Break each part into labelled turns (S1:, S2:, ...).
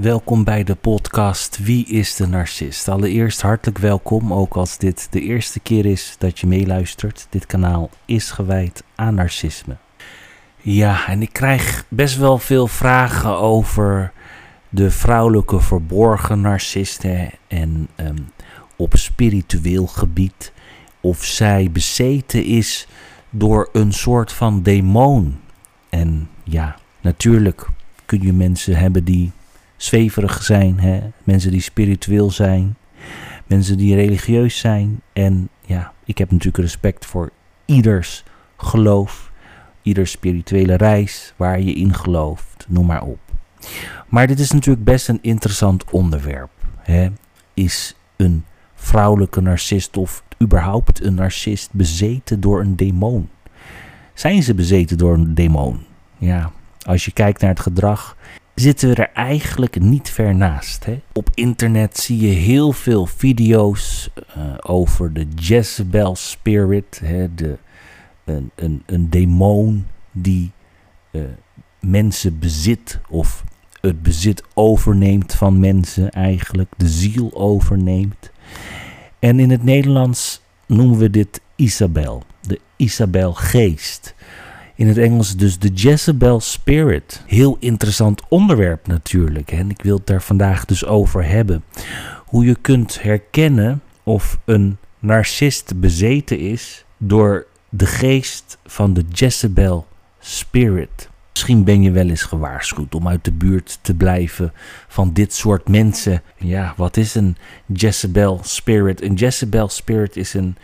S1: Welkom bij de podcast Wie is de Narcist? Allereerst hartelijk welkom, ook als dit de eerste keer is dat je meeluistert. Dit kanaal is gewijd aan narcisme. Ja, en ik krijg best wel veel vragen over de vrouwelijke verborgen narcisten en ehm, op spiritueel gebied of zij bezeten is door een soort van demon. En ja, natuurlijk kun je mensen hebben die zweverig zijn, hè? mensen die spiritueel zijn, mensen die religieus zijn. En ja, ik heb natuurlijk respect voor ieders geloof, ieders spirituele reis, waar je in gelooft, noem maar op. Maar dit is natuurlijk best een interessant onderwerp. Hè? Is een vrouwelijke narcist of überhaupt een narcist bezeten door een demon? Zijn ze bezeten door een demon? Ja, als je kijkt naar het gedrag, zitten we er eigenlijk niet ver naast. Hè? Op internet zie je heel veel video's uh, over de Jezebel Spirit, hè? De, een, een, een demon die uh, mensen bezit of het bezit overneemt van mensen eigenlijk, de ziel overneemt. En in het Nederlands noemen we dit Isabel, de Isabel geest. In het Engels dus de Jezebel Spirit. Heel interessant onderwerp natuurlijk. En ik wil het daar vandaag dus over hebben. Hoe je kunt herkennen of een narcist bezeten is door de geest van de Jezebel Spirit. Misschien ben je wel eens gewaarschuwd om uit de buurt te blijven van dit soort mensen. Ja, wat is een Jezebel Spirit? Een Jezebel Spirit is een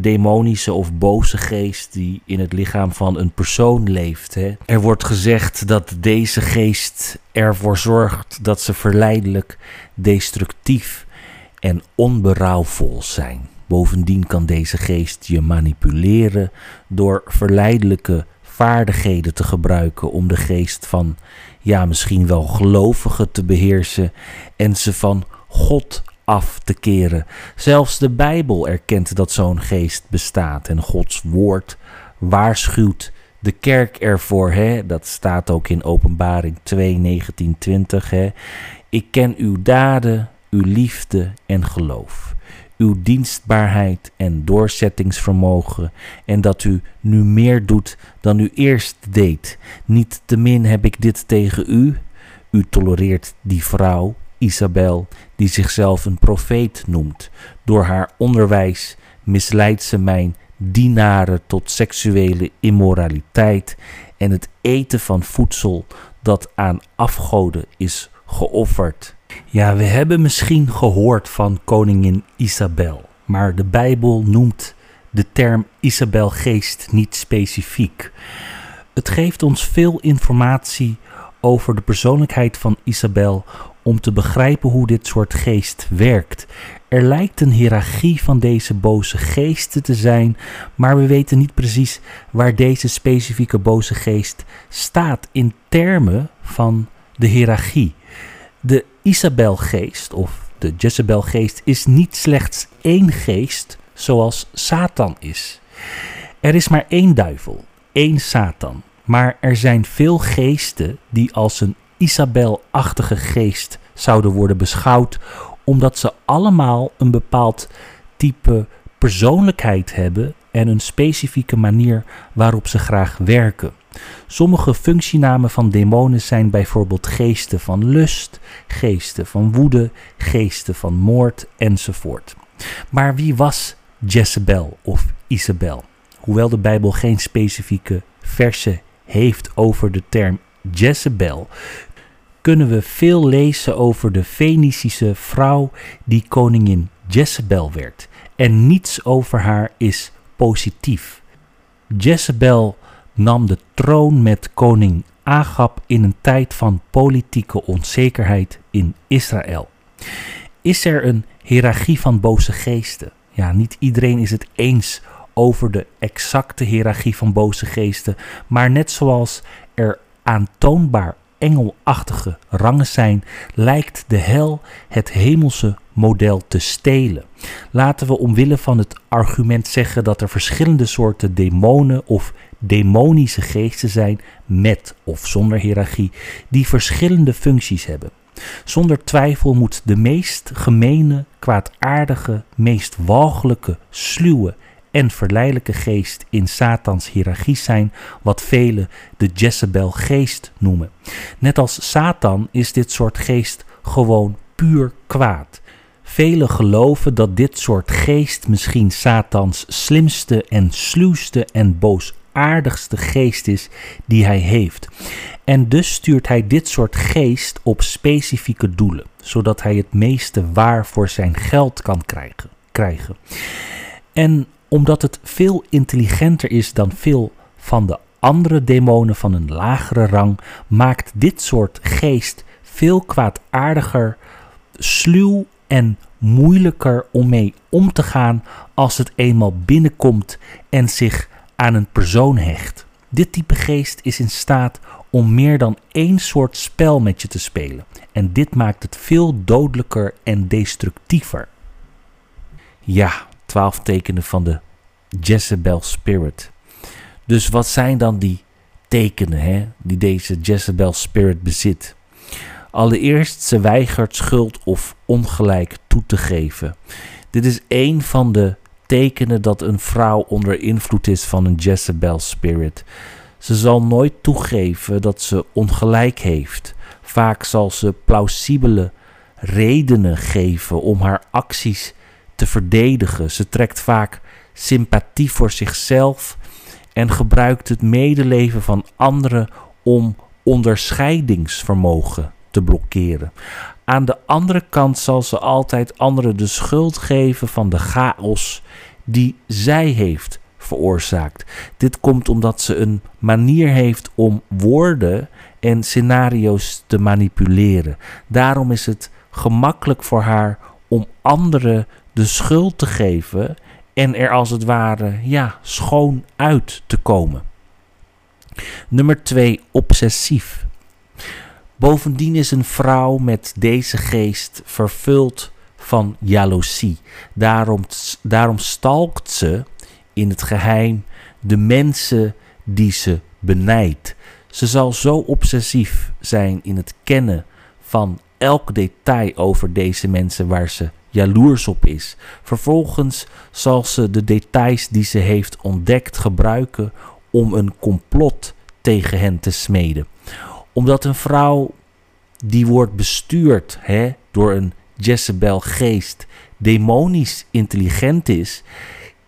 S1: demonische of boze geest die in het lichaam van een persoon leeft. Hè. Er wordt gezegd dat deze geest ervoor zorgt dat ze verleidelijk, destructief en onberouwvol zijn. Bovendien kan deze geest je manipuleren door verleidelijke vaardigheden te gebruiken om de geest van, ja, misschien wel gelovigen te beheersen en ze van God af te keren. Zelfs de Bijbel erkent dat zo'n geest bestaat en Gods woord waarschuwt de kerk ervoor. Hè? Dat staat ook in Openbaring 2, 19, 20. Hè? Ik ken uw daden, uw liefde en geloof uw dienstbaarheid en doorzettingsvermogen en dat u nu meer doet dan u eerst deed. Niet te min heb ik dit tegen u. U tolereert die vrouw, Isabel, die zichzelf een profeet noemt. Door haar onderwijs misleidt ze mijn dienaren tot seksuele immoraliteit en het eten van voedsel dat aan afgoden is geofferd. Ja, we hebben misschien gehoord van koningin Isabel, maar de Bijbel noemt de term Isabel geest niet specifiek. Het geeft ons veel informatie over de persoonlijkheid van Isabel om te begrijpen hoe dit soort geest werkt. Er lijkt een hiërarchie van deze boze geesten te zijn, maar we weten niet precies waar deze specifieke boze geest staat in termen van de hiërarchie. De Isabelgeest of de Jezebelgeest is niet slechts één geest zoals Satan is. Er is maar één duivel, één Satan. Maar er zijn veel geesten die als een Isabel-achtige geest zouden worden beschouwd, omdat ze allemaal een bepaald type persoonlijkheid hebben en een specifieke manier waarop ze graag werken. Sommige functienamen van demonen zijn bijvoorbeeld geesten van lust, geesten van woede, geesten van moord enzovoort. Maar wie was Jezebel of Isabel? Hoewel de Bijbel geen specifieke verse heeft over de term Jezebel, kunnen we veel lezen over de Fenicische vrouw die koningin Jezebel werd. En niets over haar is positief. Jezebel nam de troon met koning Agab in een tijd van politieke onzekerheid in Israël. Is er een hiërarchie van boze geesten? Ja, niet iedereen is het eens over de exacte hiërarchie van boze geesten, maar net zoals er aantoonbaar engelachtige rangen zijn, lijkt de hel het hemelse model te stelen. Laten we omwille van het argument zeggen dat er verschillende soorten demonen of demonische geesten zijn met of zonder hiërarchie die verschillende functies hebben. Zonder twijfel moet de meest gemene, kwaadaardige, meest walgelijke, sluwe en verleidelijke geest in Satans hiërarchie zijn, wat velen de Jezebel-geest noemen. Net als Satan is dit soort geest gewoon puur kwaad. Velen geloven dat dit soort geest misschien Satans slimste en sluwste en boosaardigste geest is die hij heeft. En dus stuurt hij dit soort geest op specifieke doelen, zodat hij het meeste waar voor zijn geld kan krijgen. krijgen. En omdat het veel intelligenter is dan veel van de andere demonen van een lagere rang, maakt dit soort geest veel kwaadaardiger, sluw en moeilijker om mee om te gaan als het eenmaal binnenkomt en zich aan een persoon hecht. Dit type geest is in staat om meer dan één soort spel met je te spelen. En dit maakt het veel dodelijker en destructiever. Ja, twaalf tekenen van de Jezebel Spirit. Dus wat zijn dan die tekenen hè, die deze Jezebel Spirit bezit? Allereerst, ze weigert schuld of ongelijk toe te geven. Dit is een van de tekenen dat een vrouw onder invloed is van een Jezebel Spirit. Ze zal nooit toegeven dat ze ongelijk heeft. Vaak zal ze plausibele redenen geven om haar acties te verdedigen. Ze trekt vaak sympathie voor zichzelf en gebruikt het medeleven van anderen om onderscheidingsvermogen te blokkeren. Aan de andere kant zal ze altijd anderen de schuld geven van de chaos die zij heeft veroorzaakt. Dit komt omdat ze een manier heeft om woorden en scenario's te manipuleren. Daarom is het gemakkelijk voor haar om anderen de schuld te geven en er als het ware ja, schoon uit te komen. Nummer 2, obsessief. Bovendien is een vrouw met deze geest vervuld van jaloezie. Daarom, daarom stalkt ze in het geheim de mensen die ze benijdt. Ze zal zo obsessief zijn in het kennen van elk detail over deze mensen waar ze jaloers op is. Vervolgens zal ze de details die ze heeft ontdekt gebruiken om een complot tegen hen te smeden. Omdat een vrouw die wordt bestuurd hè, door een Jezebel-geest demonisch intelligent is,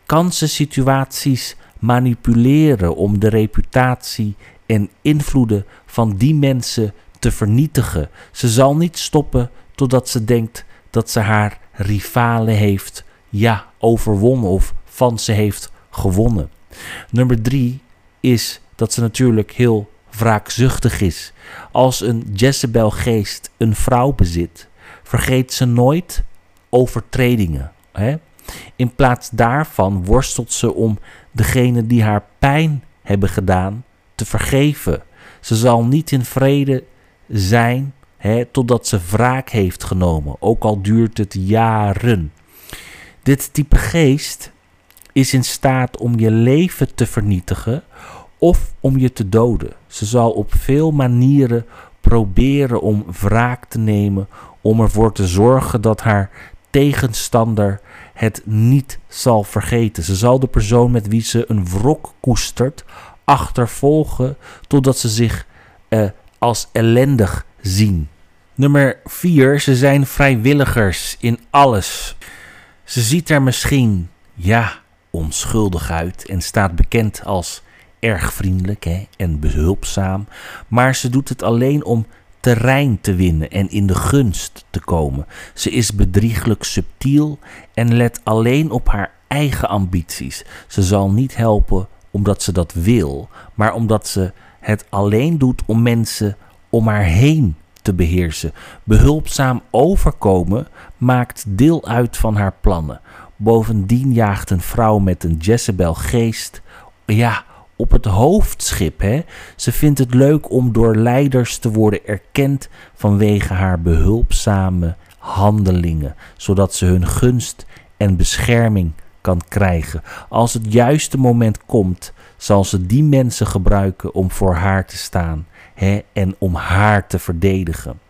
S1: kan ze situaties manipuleren om de reputatie en invloeden van die mensen te vernietigen. Ze zal niet stoppen totdat ze denkt dat ze haar rivalen heeft ja, overwonnen of van ze heeft gewonnen. Nummer drie is dat ze natuurlijk heel wraakzuchtig is. Als een Jezebel-geest een vrouw bezit, vergeet ze nooit overtredingen. Hè? In plaats daarvan worstelt ze om degene die haar pijn hebben gedaan te vergeven. Ze zal niet in vrede zijn totdat ze wraak heeft genomen, ook al duurt het jaren. Dit type geest is in staat om je leven te vernietigen of om je te doden. Ze zal op veel manieren proberen om wraak te nemen, om ervoor te zorgen dat haar tegenstander het niet zal vergeten. Ze zal de persoon met wie ze een wrok koestert achtervolgen totdat ze zich eh, als ellendig zien. Nummer 4. Ze zijn vrijwilligers in alles. Ze ziet er misschien, ja, onschuldig uit en staat bekend als erg vriendelijk hè, en behulpzaam, maar ze doet het alleen om terrein te winnen en in de gunst te komen. Ze is bedrieglijk subtiel en let alleen op haar eigen ambities. Ze zal niet helpen omdat ze dat wil, maar omdat ze het alleen doet om mensen om haar heen te beheersen. Behulpzaam overkomen maakt deel uit van haar plannen. Bovendien jaagt een vrouw met een Jezebel-geest ja, op het hoofdschip. Hè? Ze vindt het leuk om door leiders te worden erkend vanwege haar behulpzame handelingen, zodat ze hun gunst en bescherming kan krijgen. Als het juiste moment komt, zal ze die mensen gebruiken om voor haar te staan hè, en om haar te verdedigen.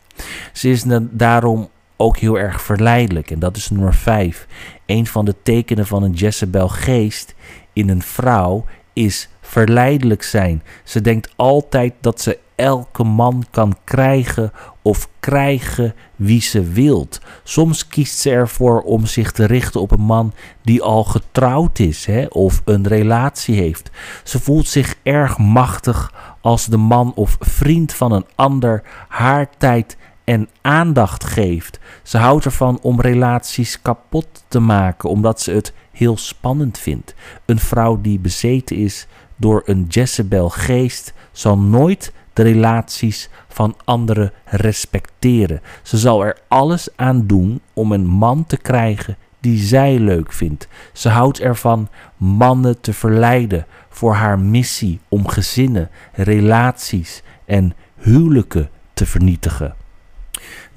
S1: Ze is daarom ook heel erg verleidelijk. En dat is nummer 5. Een van de tekenen van een Jezebel geest in een vrouw is verleidelijk zijn. Ze denkt altijd dat ze elke man kan krijgen of krijgen wie ze wilt. Soms kiest ze ervoor om zich te richten op een man die al getrouwd is hè, of een relatie heeft. Ze voelt zich erg machtig als de man of vriend van een ander haar tijd en aandacht geeft. Ze houdt ervan om relaties kapot te maken, omdat ze het heel spannend vindt. Een vrouw die bezeten is door een Jezebel geest zal nooit de relaties van anderen respecteren. Ze zal er alles aan doen om een man te krijgen die zij leuk vindt. Ze houdt ervan mannen te verleiden voor haar missie om gezinnen, relaties en huwelijken te vernietigen.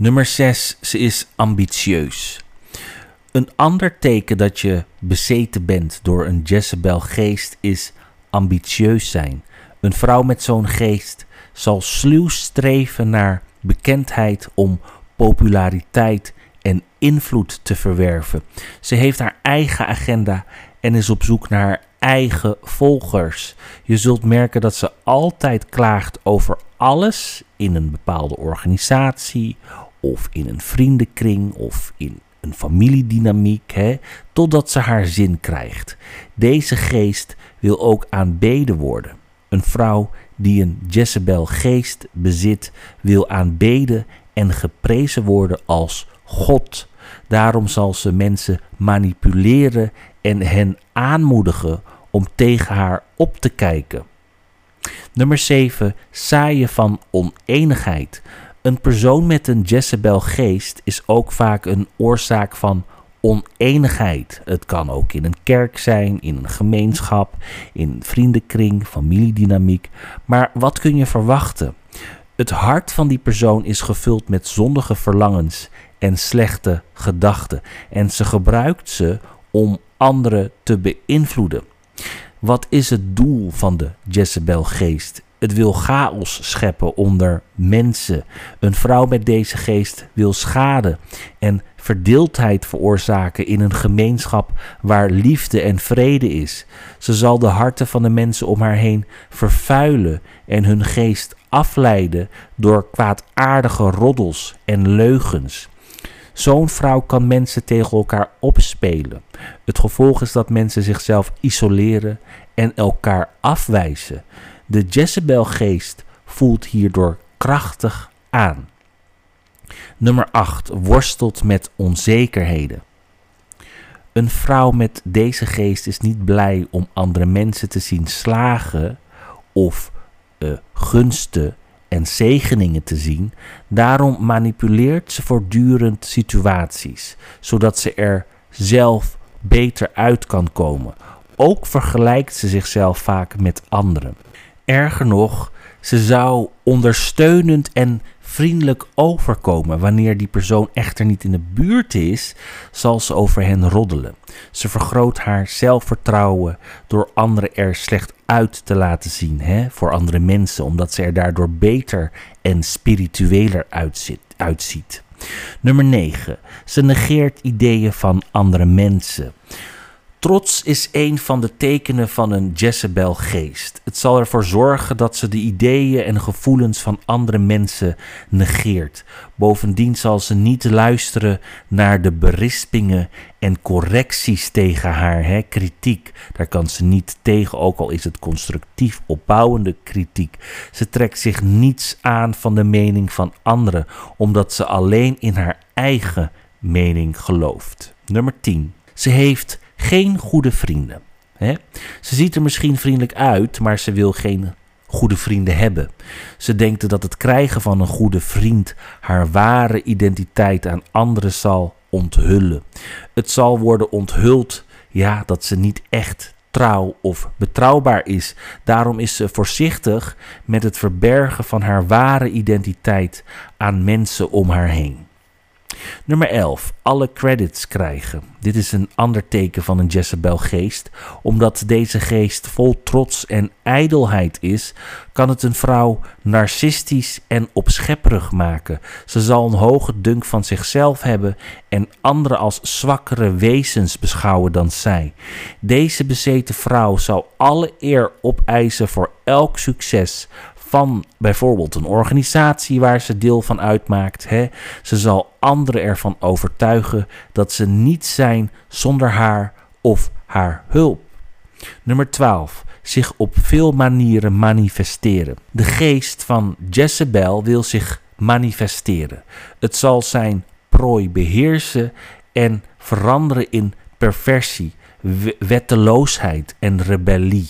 S1: Nummer 6. Ze is ambitieus. Een ander teken dat je bezeten bent door een Jezebel geest is ambitieus zijn. Een vrouw met zo'n geest zal sluw streven naar bekendheid om populariteit en invloed te verwerven. Ze heeft haar eigen agenda en is op zoek naar haar eigen volgers. Je zult merken dat ze altijd klaagt over alles in een bepaalde organisatie of in een vriendenkring of in een familiedynamiek, hè, totdat ze haar zin krijgt. Deze geest wil ook aanbeden worden. Een vrouw die een Jezebel geest bezit, wil aanbeden en geprezen worden als God. Daarom zal ze mensen manipuleren en hen aanmoedigen om tegen haar op te kijken. Nummer 7. Saaien van oneenigheid. Een persoon met een Jezebel geest is ook vaak een oorzaak van oneenigheid. Het kan ook in een kerk zijn, in een gemeenschap, in een vriendenkring, familiedynamiek. Maar wat kun je verwachten? Het hart van die persoon is gevuld met zondige verlangens en slechte gedachten. En ze gebruikt ze om anderen te beïnvloeden. Wat is het doel van de Jezebel-geest? Het wil chaos scheppen onder mensen. Een vrouw met deze geest wil schade en verdeeldheid veroorzaken in een gemeenschap waar liefde en vrede is. Ze zal de harten van de mensen om haar heen vervuilen en hun geest afleiden door kwaadaardige roddels en leugens. Zo'n vrouw kan mensen tegen elkaar opspelen. Het gevolg is dat mensen zichzelf isoleren en elkaar afwijzen. De Jezebel-geest voelt hierdoor krachtig aan. Nummer 8. Worstelt met onzekerheden. Een vrouw met deze geest is niet blij om andere mensen te zien slagen of uh, gunsten en zegeningen te zien. Daarom manipuleert ze voortdurend situaties, zodat ze er zelf beter uit kan komen. Ook vergelijkt ze zichzelf vaak met anderen. Erger nog, ze zou ondersteunend en vriendelijk overkomen. Wanneer die persoon echter niet in de buurt is, zal ze over hen roddelen. Ze vergroot haar zelfvertrouwen door anderen er slecht uit te laten zien hè, voor andere mensen, omdat ze er daardoor beter en spiritueler uitziet. Nummer 9. Ze negeert ideeën van andere mensen. Trots is een van de tekenen van een Jezebel-geest. Het zal ervoor zorgen dat ze de ideeën en gevoelens van andere mensen negeert. Bovendien zal ze niet luisteren naar de berispingen en correcties tegen haar, hè, kritiek. Daar kan ze niet tegen, ook al is het constructief opbouwende kritiek. Ze trekt zich niets aan van de mening van anderen, omdat ze alleen in haar eigen mening gelooft. Nummer 10. Ze heeft geen goede vrienden. Hè? Ze ziet er misschien vriendelijk uit, maar ze wil geen goede vrienden hebben. Ze denkt dat het krijgen van een goede vriend haar ware identiteit aan anderen zal onthullen. Het zal worden onthuld, ja, dat ze niet echt trouw of betrouwbaar is. Daarom is ze voorzichtig met het verbergen van haar ware identiteit aan mensen om haar heen. Nummer 11. Alle credits krijgen. Dit is een ander teken van een Jezebel-geest. Omdat deze geest vol trots en ijdelheid is, kan het een vrouw narcistisch en opschepperig maken. Ze zal een hoge dunk van zichzelf hebben en anderen als zwakkere wezens beschouwen dan zij. Deze bezeten vrouw zal alle eer opeisen voor elk succes van bijvoorbeeld een organisatie waar ze deel van uitmaakt. Hè. Ze zal anderen ervan overtuigen dat ze niet zijn zonder haar of haar hulp. Nummer 12. Zich op veel manieren manifesteren. De geest van Jezebel wil zich manifesteren. Het zal zijn prooi beheersen en veranderen in perversie, wetteloosheid en rebellie.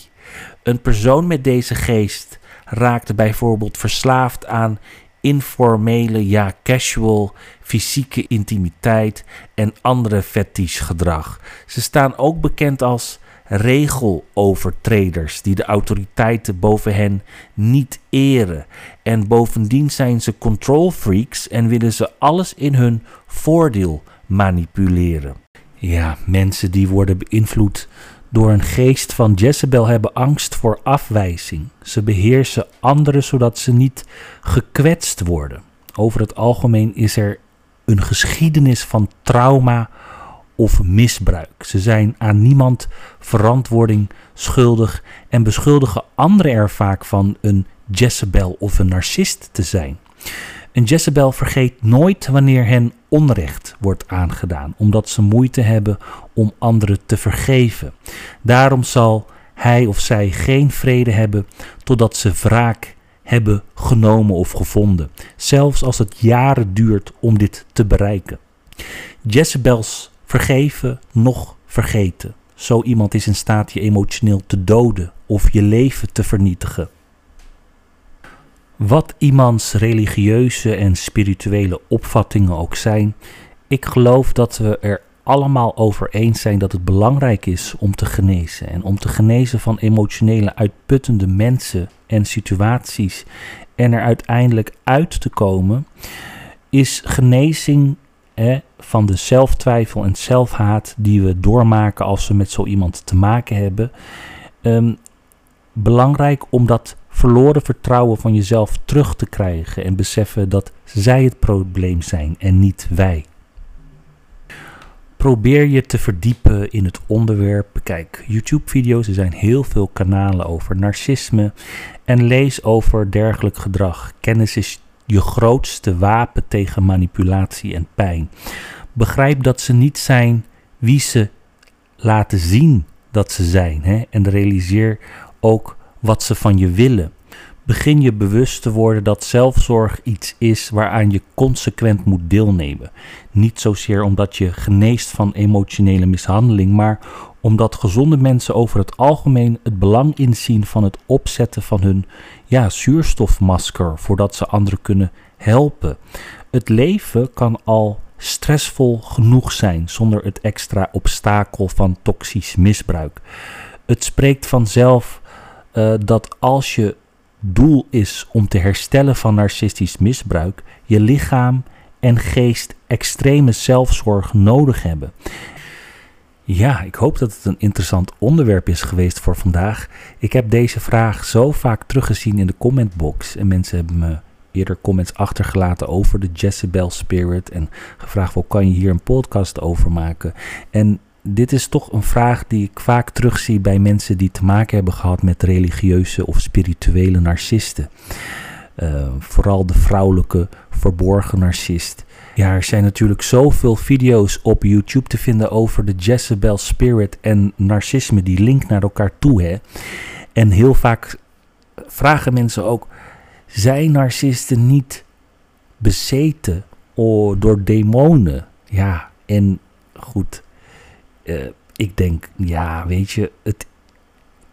S1: Een persoon met deze geest raakte bijvoorbeeld verslaafd aan informele, ja casual, fysieke intimiteit en andere fetish-gedrag. Ze staan ook bekend als regelovertreders die de autoriteiten boven hen niet eren. En bovendien zijn ze control freaks en willen ze alles in hun voordeel manipuleren. Ja, mensen die worden beïnvloed door een geest van Jezebel hebben angst voor afwijzing. Ze beheersen anderen zodat ze niet gekwetst worden. Over het algemeen is er een geschiedenis van trauma of misbruik. Ze zijn aan niemand verantwoording schuldig en beschuldigen anderen er vaak van een Jezebel of een narcist te zijn. Een Jezebel vergeet nooit wanneer hen onrecht wordt aangedaan, omdat ze moeite hebben om anderen te vergeven. Daarom zal hij of zij geen vrede hebben totdat ze wraak hebben genomen of gevonden, zelfs als het jaren duurt om dit te bereiken. Jezebels vergeven nog vergeten. Zo iemand is in staat je emotioneel te doden of je leven te vernietigen. Wat iemands religieuze en spirituele opvattingen ook zijn, ik geloof dat we er allemaal over eens zijn dat het belangrijk is om te genezen. En om te genezen van emotionele uitputtende mensen en situaties en er uiteindelijk uit te komen, is genezing van de zelftwijfel en zelfhaat die we doormaken als we met zo iemand te maken hebben. Um, belangrijk omdat verloren vertrouwen van jezelf terug te krijgen en beseffen dat zij het probleem zijn en niet wij. Probeer je te verdiepen in het onderwerp. Bekijk YouTube-video's, er zijn heel veel kanalen over narcisme en lees over dergelijk gedrag. Kennis is je grootste wapen tegen manipulatie en pijn. Begrijp dat ze niet zijn wie ze laten zien dat ze zijn. Hè? En realiseer ook wat ze van je willen. Begin je bewust te worden dat zelfzorg iets is waaraan je consequent moet deelnemen. Niet zozeer omdat je geneest van emotionele mishandeling, maar omdat gezonde mensen over het algemeen het belang inzien van het opzetten van hun ja, zuurstofmasker voordat ze anderen kunnen helpen. Het leven kan al stressvol genoeg zijn zonder het extra obstakel van toxisch misbruik. Het spreekt vanzelf uh, dat als je doel is om te herstellen van narcistisch misbruik, je lichaam en geest extreme zelfzorg nodig hebben. Ja, ik hoop dat het een interessant onderwerp is geweest voor vandaag. Ik heb deze vraag zo vaak teruggezien in de commentbox en mensen hebben me eerder comments achtergelaten over de Jezebel Spirit en gevraagd: wel, kan je hier een podcast over maken? En dit is toch een vraag die ik vaak terugzie bij mensen die te maken hebben gehad met religieuze of spirituele narcisten. Uh, vooral de vrouwelijke verborgen narcist. Ja, er zijn natuurlijk zoveel video's op YouTube te vinden over de Jezebel Spirit en narcisme. Die link naar elkaar toe. Hè? En heel vaak vragen mensen ook: zijn narcisten niet bezeten door demonen? Ja, en goed uh, ik denk, ja, weet je, het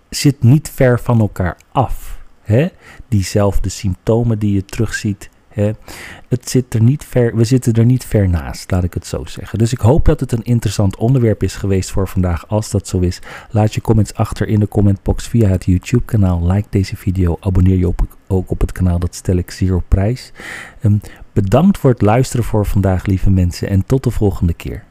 S1: zit niet ver van elkaar af. Hè? Diezelfde symptomen die je terugziet. Hè? Het zit er niet ver, we zitten er niet ver naast, laat ik het zo zeggen. Dus ik hoop dat het een interessant onderwerp is geweest voor vandaag. Als dat zo is, laat je comments achter in de commentbox via het YouTube-kanaal. Like deze video, abonneer je ook op het kanaal, dat stel ik zeer op prijs. Um, bedankt voor het luisteren voor vandaag, lieve mensen, en tot de volgende keer.